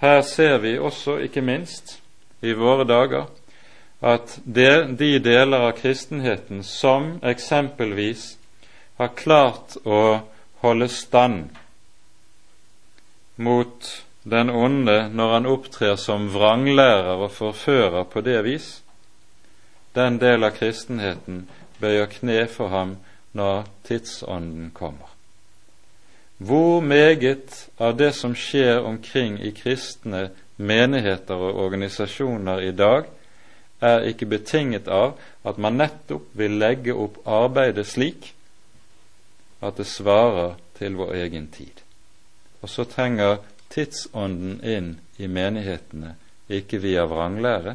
her ser vi også, ikke minst i våre dager, at de, de deler av kristenheten som eksempelvis har klart å holde stand mot den onde når han opptrer som vranglærer og forfører på det vis, den del av kristenheten bøyer kne for ham når tidsånden kommer. Hvor meget av det som skjer omkring i kristne menigheter og organisasjoner i dag, er ikke betinget av at man nettopp vil legge opp arbeidet slik at det svarer til vår egen tid. Og så trenger tidsånden inn i menighetene, ikke via vranglære,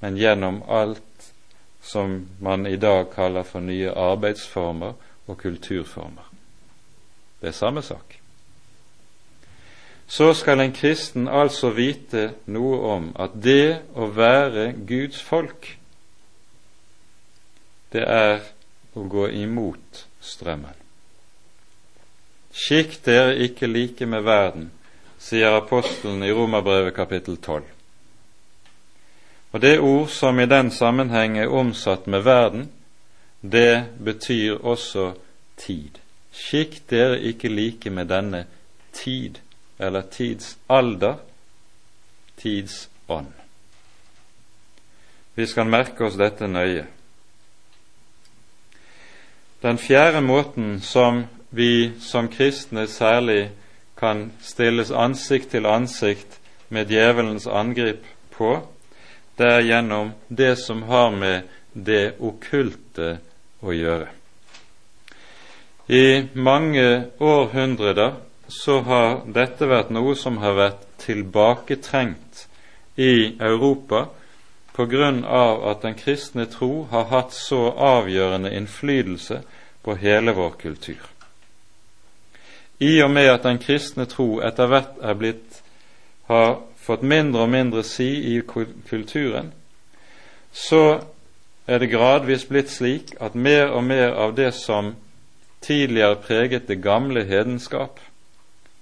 men gjennom alt som man i dag kaller for nye arbeidsformer og kulturformer. Det er samme sak. Så skal en kristen altså vite noe om at det å være Guds folk, det er å gå imot strømmen. Skikk dere ikke like med verden, sier apostelen i Romerbrevet kapittel 12. Og det ord som i den sammenheng er omsatt med verden, det betyr også tid. Skikk dere ikke like med denne tid, eller tidsalder, tids ånd. Vi skal merke oss dette nøye. Den fjerde måten som vi som kristne særlig kan stilles ansikt til ansikt med djevelens angrip på, det er gjennom det som har med det okkulte å gjøre. I mange århundrer så har dette vært noe som har vært tilbaketrengt i Europa på grunn av at den kristne tro har hatt så avgjørende innflytelse på hele vår kultur. I og med at den kristne tro etter hvert er blitt, har fått mindre og mindre si i kulturen, så er det gradvis blitt slik at mer og mer av det som tidligere preget det gamle hedenskap,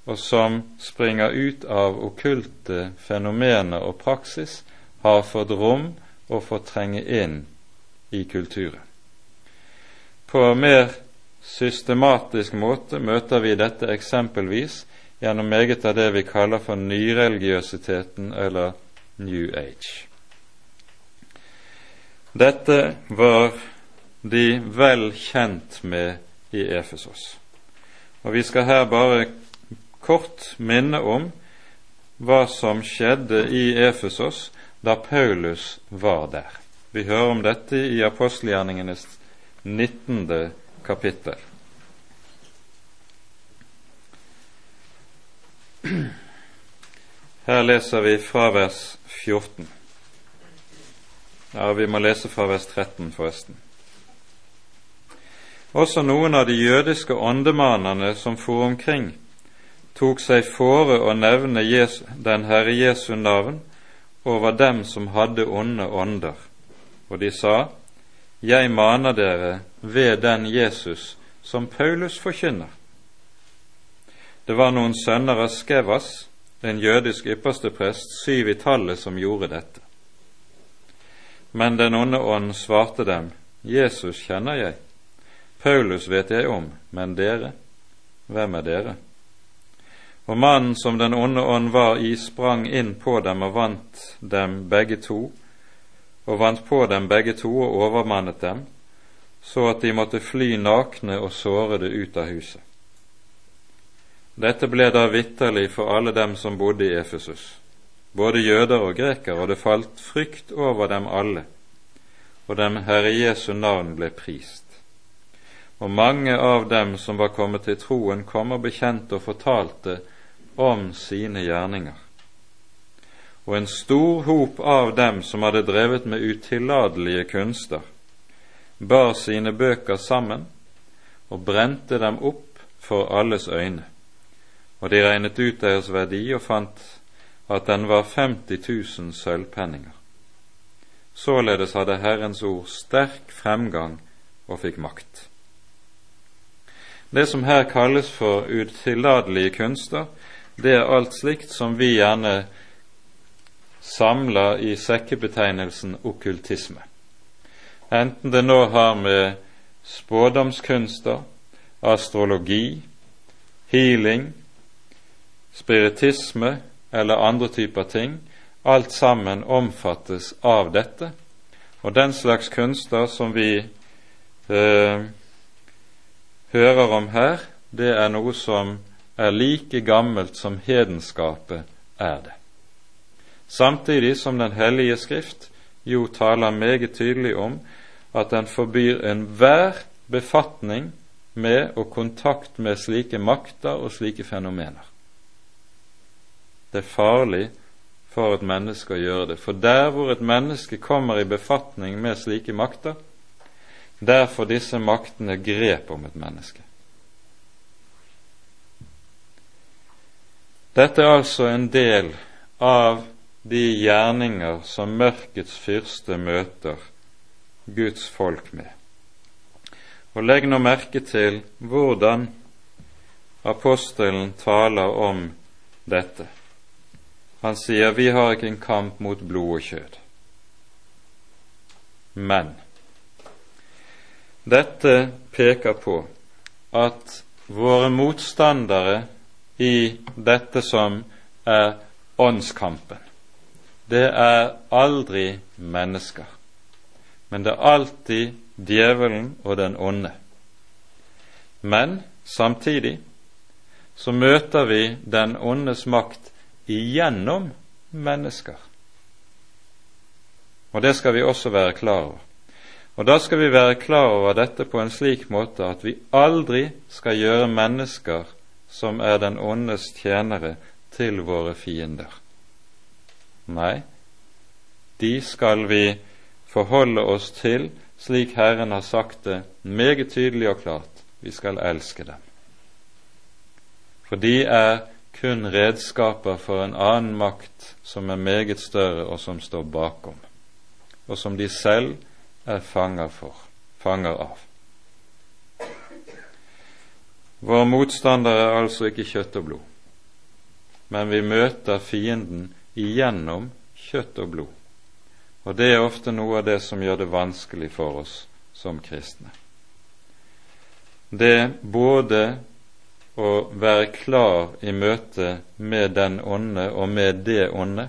og som springer ut av okkulte fenomener og praksis, har fått rom og fått trenge inn i kulturen. På mer systematisk måte møter vi dette eksempelvis gjennom meget av det vi kaller for nyreligiøsiteten eller New Age. Dette var de vel kjent med i Efesos. Og Vi skal her bare kort minne om hva som skjedde i Efesos da Paulus var der. Vi hører om dette i apostelgjerningenes 19. kapittel. Her leser vi fra vers 14. Ja, vi må lese fra vers 13, forresten. Også noen av de jødiske åndemanerne som for omkring, tok seg fore å nevne den Herre Jesu navn over dem som hadde onde ånder, og de sa, Jeg maner dere ved den Jesus som Paulus forkynner. Det var noen sønner av Skevas, en jødisk yppersteprest, syv i tallet, som gjorde dette. Men den onde ånd svarte dem, Jesus kjenner jeg, Paulus vet jeg om, men dere, hvem er dere? Og mannen som den onde ånd var i, sprang inn på dem og vant dem begge to, og vant på dem begge to og overmannet dem, så at de måtte fly nakne og sårede ut av huset. Dette ble da vitterlig for alle dem som bodde i Efesus, både jøder og grekere, og det falt frykt over dem alle, og dem Herre Jesu navn ble prist. Og mange av dem som var kommet til troen, kom og bekjente og fortalte om sine gjerninger. Og en stor hop av dem som hadde drevet med utilladelige kunster, bar sine bøker sammen og brente dem opp for alles øyne. Og de regnet ut deres verdi og fant at den var 50 000 sølvpenninger. Således hadde Herrens ord sterk fremgang og fikk makt. Det som her kalles for utilladelige kunster, det er alt slikt som vi gjerne samler i sekkebetegnelsen okkultisme. Enten det nå har med spådomskunster, astrologi, healing, spiritisme eller andre typer ting, alt sammen omfattes av dette. Og den slags kunster som vi eh, hører om her, det er noe som er like gammelt som hedenskapet er det. Samtidig som Den hellige Skrift jo taler meget tydelig om at den forbyr enhver befatning med og kontakt med slike makter og slike fenomener. Det er farlig for et menneske å gjøre det, for der hvor et menneske kommer i befatning med slike makter, der får disse maktene grep om et menneske. Dette er altså en del av de gjerninger som mørkets fyrste møter Guds folk med. Og legg nå merke til hvordan apostelen taler om dette. Han sier vi har ikke en kamp mot blod og kjød. Men dette peker på at våre motstandere i dette som er åndskampen, det er aldri mennesker, men det er alltid djevelen og den onde. Men samtidig så møter vi den ondes makt igjennom mennesker. Og det skal vi også være klar over. Og da skal vi være klar over dette på en slik måte at vi aldri skal gjøre mennesker som er den åndes tjenere, til våre fiender. Nei, de skal vi forholde oss til slik Herren har sagt det meget tydelig og klart. Vi skal elske dem. For de er kun redskaper for en annen makt som er meget større, og som står bakom, og som de selv er fanger, for, fanger av. Vår motstander er altså ikke kjøtt og blod, men vi møter fienden igjennom kjøtt og blod. Og det er ofte noe av det som gjør det vanskelig for oss som kristne. Det både å være klar i møte med den ånde og med det ånde,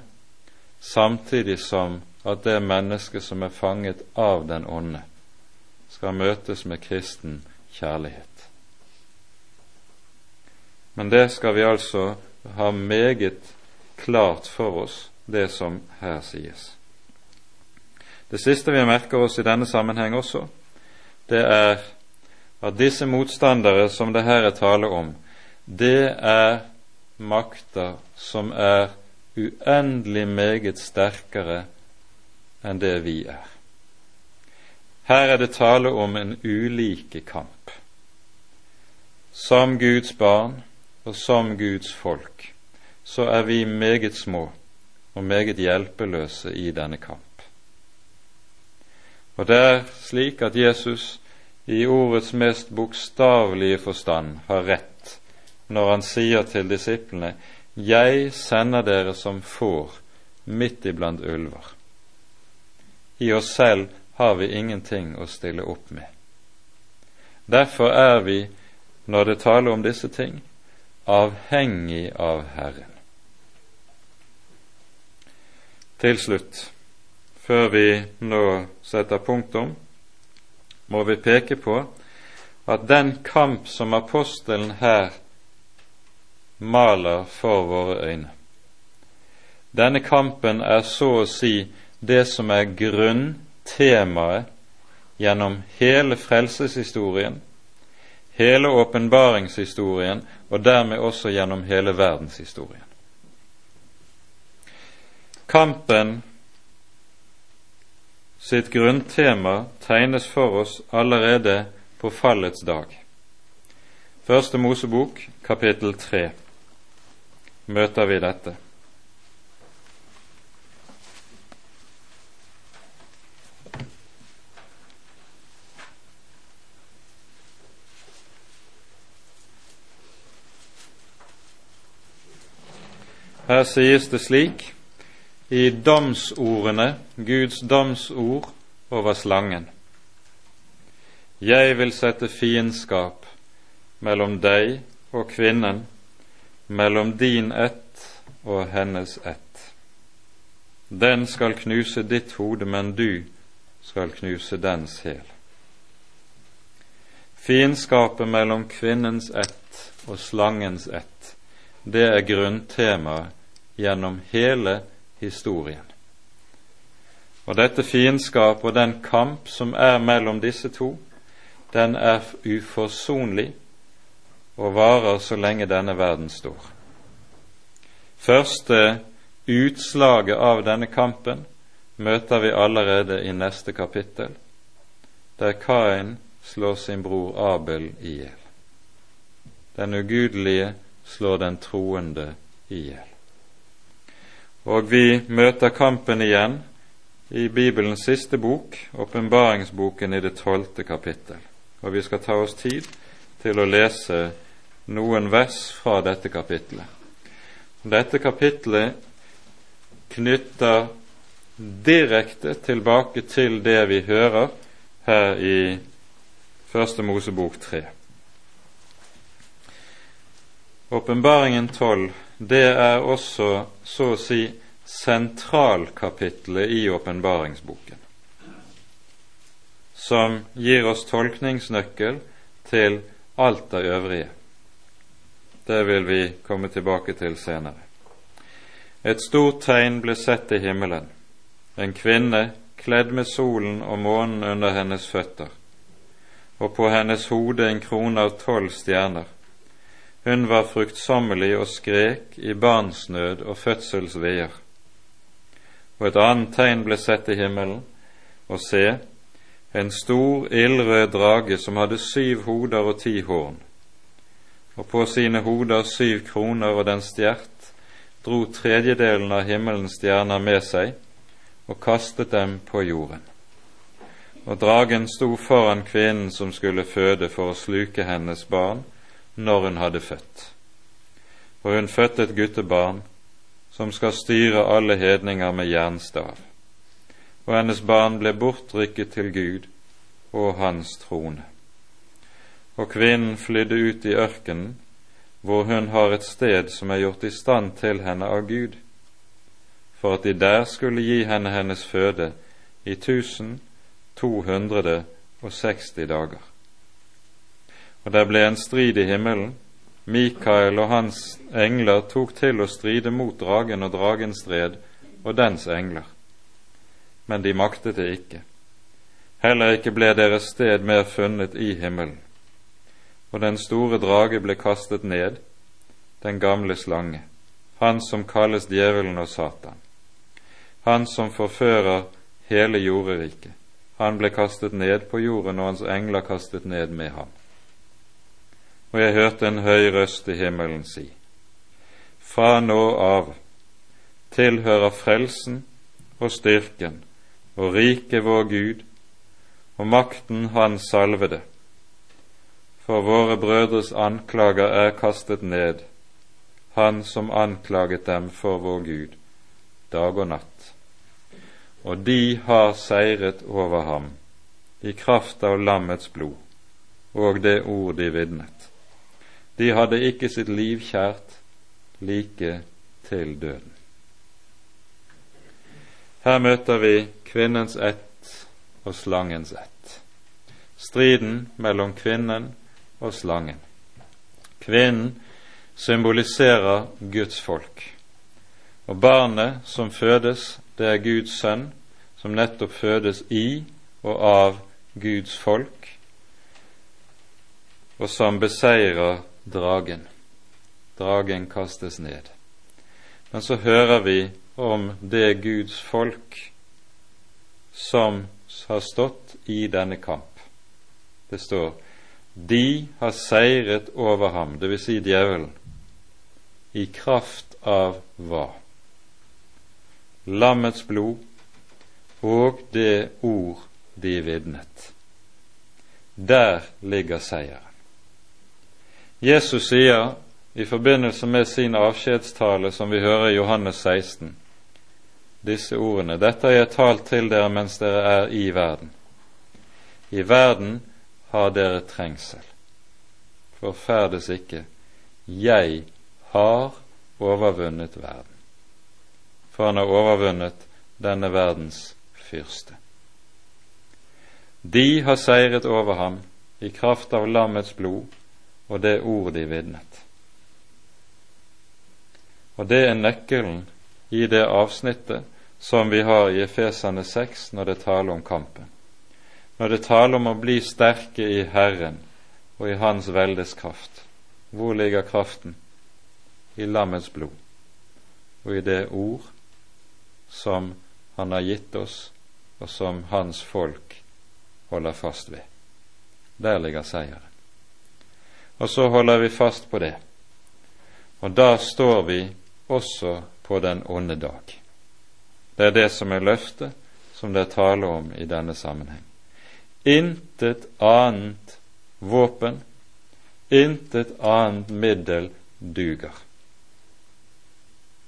samtidig som at det mennesket som er fanget av den ånde, skal møtes med kristen kjærlighet. Men det skal vi altså ha meget klart for oss, det som her sies. Det siste vi merker oss i denne sammenheng også, det er at disse motstandere som det her er tale om, det er makter som er uendelig meget sterkere enn det vi er. Her er det tale om en ulike kamp. Som Guds barn og som Guds folk, så er vi meget små og meget hjelpeløse i denne kamp. Og det er slik at Jesus i ordets mest bokstavelige forstand har rett når han sier til disiplene Jeg sender dere som får midt iblant ulver. I oss selv har vi ingenting å stille opp med. Derfor er vi, når det taler om disse ting, avhengig av Herren. Til slutt, før vi nå setter punktum, må vi peke på at den kamp som apostelen her maler for våre øyne, denne kampen er så å si det som er grunntemaet gjennom hele frelseshistorien, hele åpenbaringshistorien og dermed også gjennom hele verdenshistorien. Kampen sitt grunntema tegnes for oss allerede på fallets dag. Første Mosebok, kapittel tre, møter vi dette. Her sies det slik i domsordene, Guds domsord over slangen. Jeg vil sette fiendskap mellom deg og kvinnen, mellom din ett og hennes ett. Den skal knuse ditt hode, men du skal knuse dens hæl. Fiendskapet mellom kvinnens ett og slangens ett, det er grunntemaet gjennom hele historien. Og dette fiendskap og den kamp som er mellom disse to, den er uforsonlig og varer så lenge denne verden står. Første utslaget av denne kampen møter vi allerede i neste kapittel, der Kain slår sin bror Abel i hjel. Den ugudelige slår den troende i hjel. Og vi møter kampen igjen i Bibelens siste bok, åpenbaringsboken i det tolvte kapittel. Og vi skal ta oss tid til å lese noen vers fra dette kapittelet. Dette kapittelet knytter direkte tilbake til det vi hører her i Første Mosebok tre. Åpenbaringen tolv det er også så å si sentralkapitlet i åpenbaringsboken, som gir oss tolkningsnøkkel til alt det øvrige. Det vil vi komme tilbake til senere. Et stort tegn ble sett i himmelen, en kvinne kledd med solen og månen under hennes føtter, og på hennes hode en krone av tolv stjerner. Hun var fruktsommelig og skrek i barnsnød og fødselsveier. Og et annet tegn ble sett i himmelen, og se, en stor ildrød drage som hadde syv hoder og ti horn, og på sine hoder syv kroner og den stjert, dro tredjedelen av himmelens stjerner med seg og kastet dem på jorden. Og dragen sto foran kvinnen som skulle føde for å sluke hennes barn når hun hadde født. Og hun fødte et guttebarn som skal styre alle hedninger med jernstav. Og hennes barn ble bortrykket til Gud og hans trone. Og kvinnen flydde ut i ørkenen, hvor hun har et sted som er gjort i stand til henne av Gud, for at de der skulle gi henne hennes føde i 1260 dager. Og det ble en strid i himmelen. Mikael og hans engler tok til å stride mot dragen og dragen stred og dens engler. Men de maktet det ikke. Heller ikke ble deres sted mer funnet i himmelen. Og den store drage ble kastet ned, den gamle slange, han som kalles djevelen og Satan han som forfører hele jorderiket. Han ble kastet ned på jorden, og hans engler kastet ned med ham. Og jeg hørte en høy røst i himmelen si:" Fra nå av tilhører frelsen og styrken og riket vår Gud og makten Han salvede. For våre brødres anklager er kastet ned, Han som anklaget dem for vår Gud, dag og natt og de har seiret over ham i kraft av lammets blod og det ord de vitnet. De hadde ikke sitt liv kjært like til døden. Her møter vi kvinnens ett og slangens ett. Striden mellom kvinnen og slangen. Kvinnen symboliserer Guds folk, og barnet som fødes, det er Guds sønn, som nettopp fødes i og av Guds folk, og som beseirer dragen. Dragen kastes ned. Men så hører vi om det Guds folk som har stått i denne kamp. Det står de har seiret over ham, dvs. Si djevelen, i kraft av hva? lammets blod og det ord de vitnet. Der ligger seieren. Jesus sier i forbindelse med sin avskjedstale, som vi hører i Johannes 16, disse ordene Dette har jeg talt til dere mens dere er i verden. I verden har dere trengsel. Forferdes ikke. Jeg har overvunnet verden for han har overvunnet denne verdens fyrste. De har seiret over ham i kraft av lammets blod og det ord de vitnet. Og det er nøkkelen i det avsnittet som vi har i Efesane 6 når det taler om kampen. Når det taler om å bli sterke i Herren og i Hans veldes kraft. Hvor ligger kraften? I lammets blod og i det ord som Han har gitt oss, og som Hans folk holder fast ved. Der ligger seieren. Og så holder vi fast på det. Og da står vi også på den onde dag. Det er det som er løftet som det er tale om i denne sammenheng. Intet annet våpen, intet annet middel duger.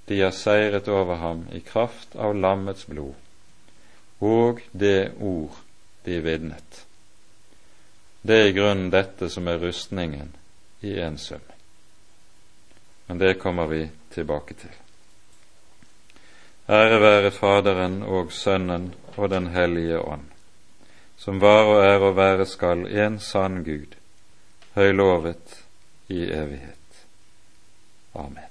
De har seiret over ham i kraft av lammets blod og det ord de vidnet. Det er i grunnen dette som er rustningen i én sum. Men det kommer vi tilbake til. Ære være Faderen og Sønnen og Den hellige ånd, som var og er og være skal en sann Gud, høylovet i evighet. Amen.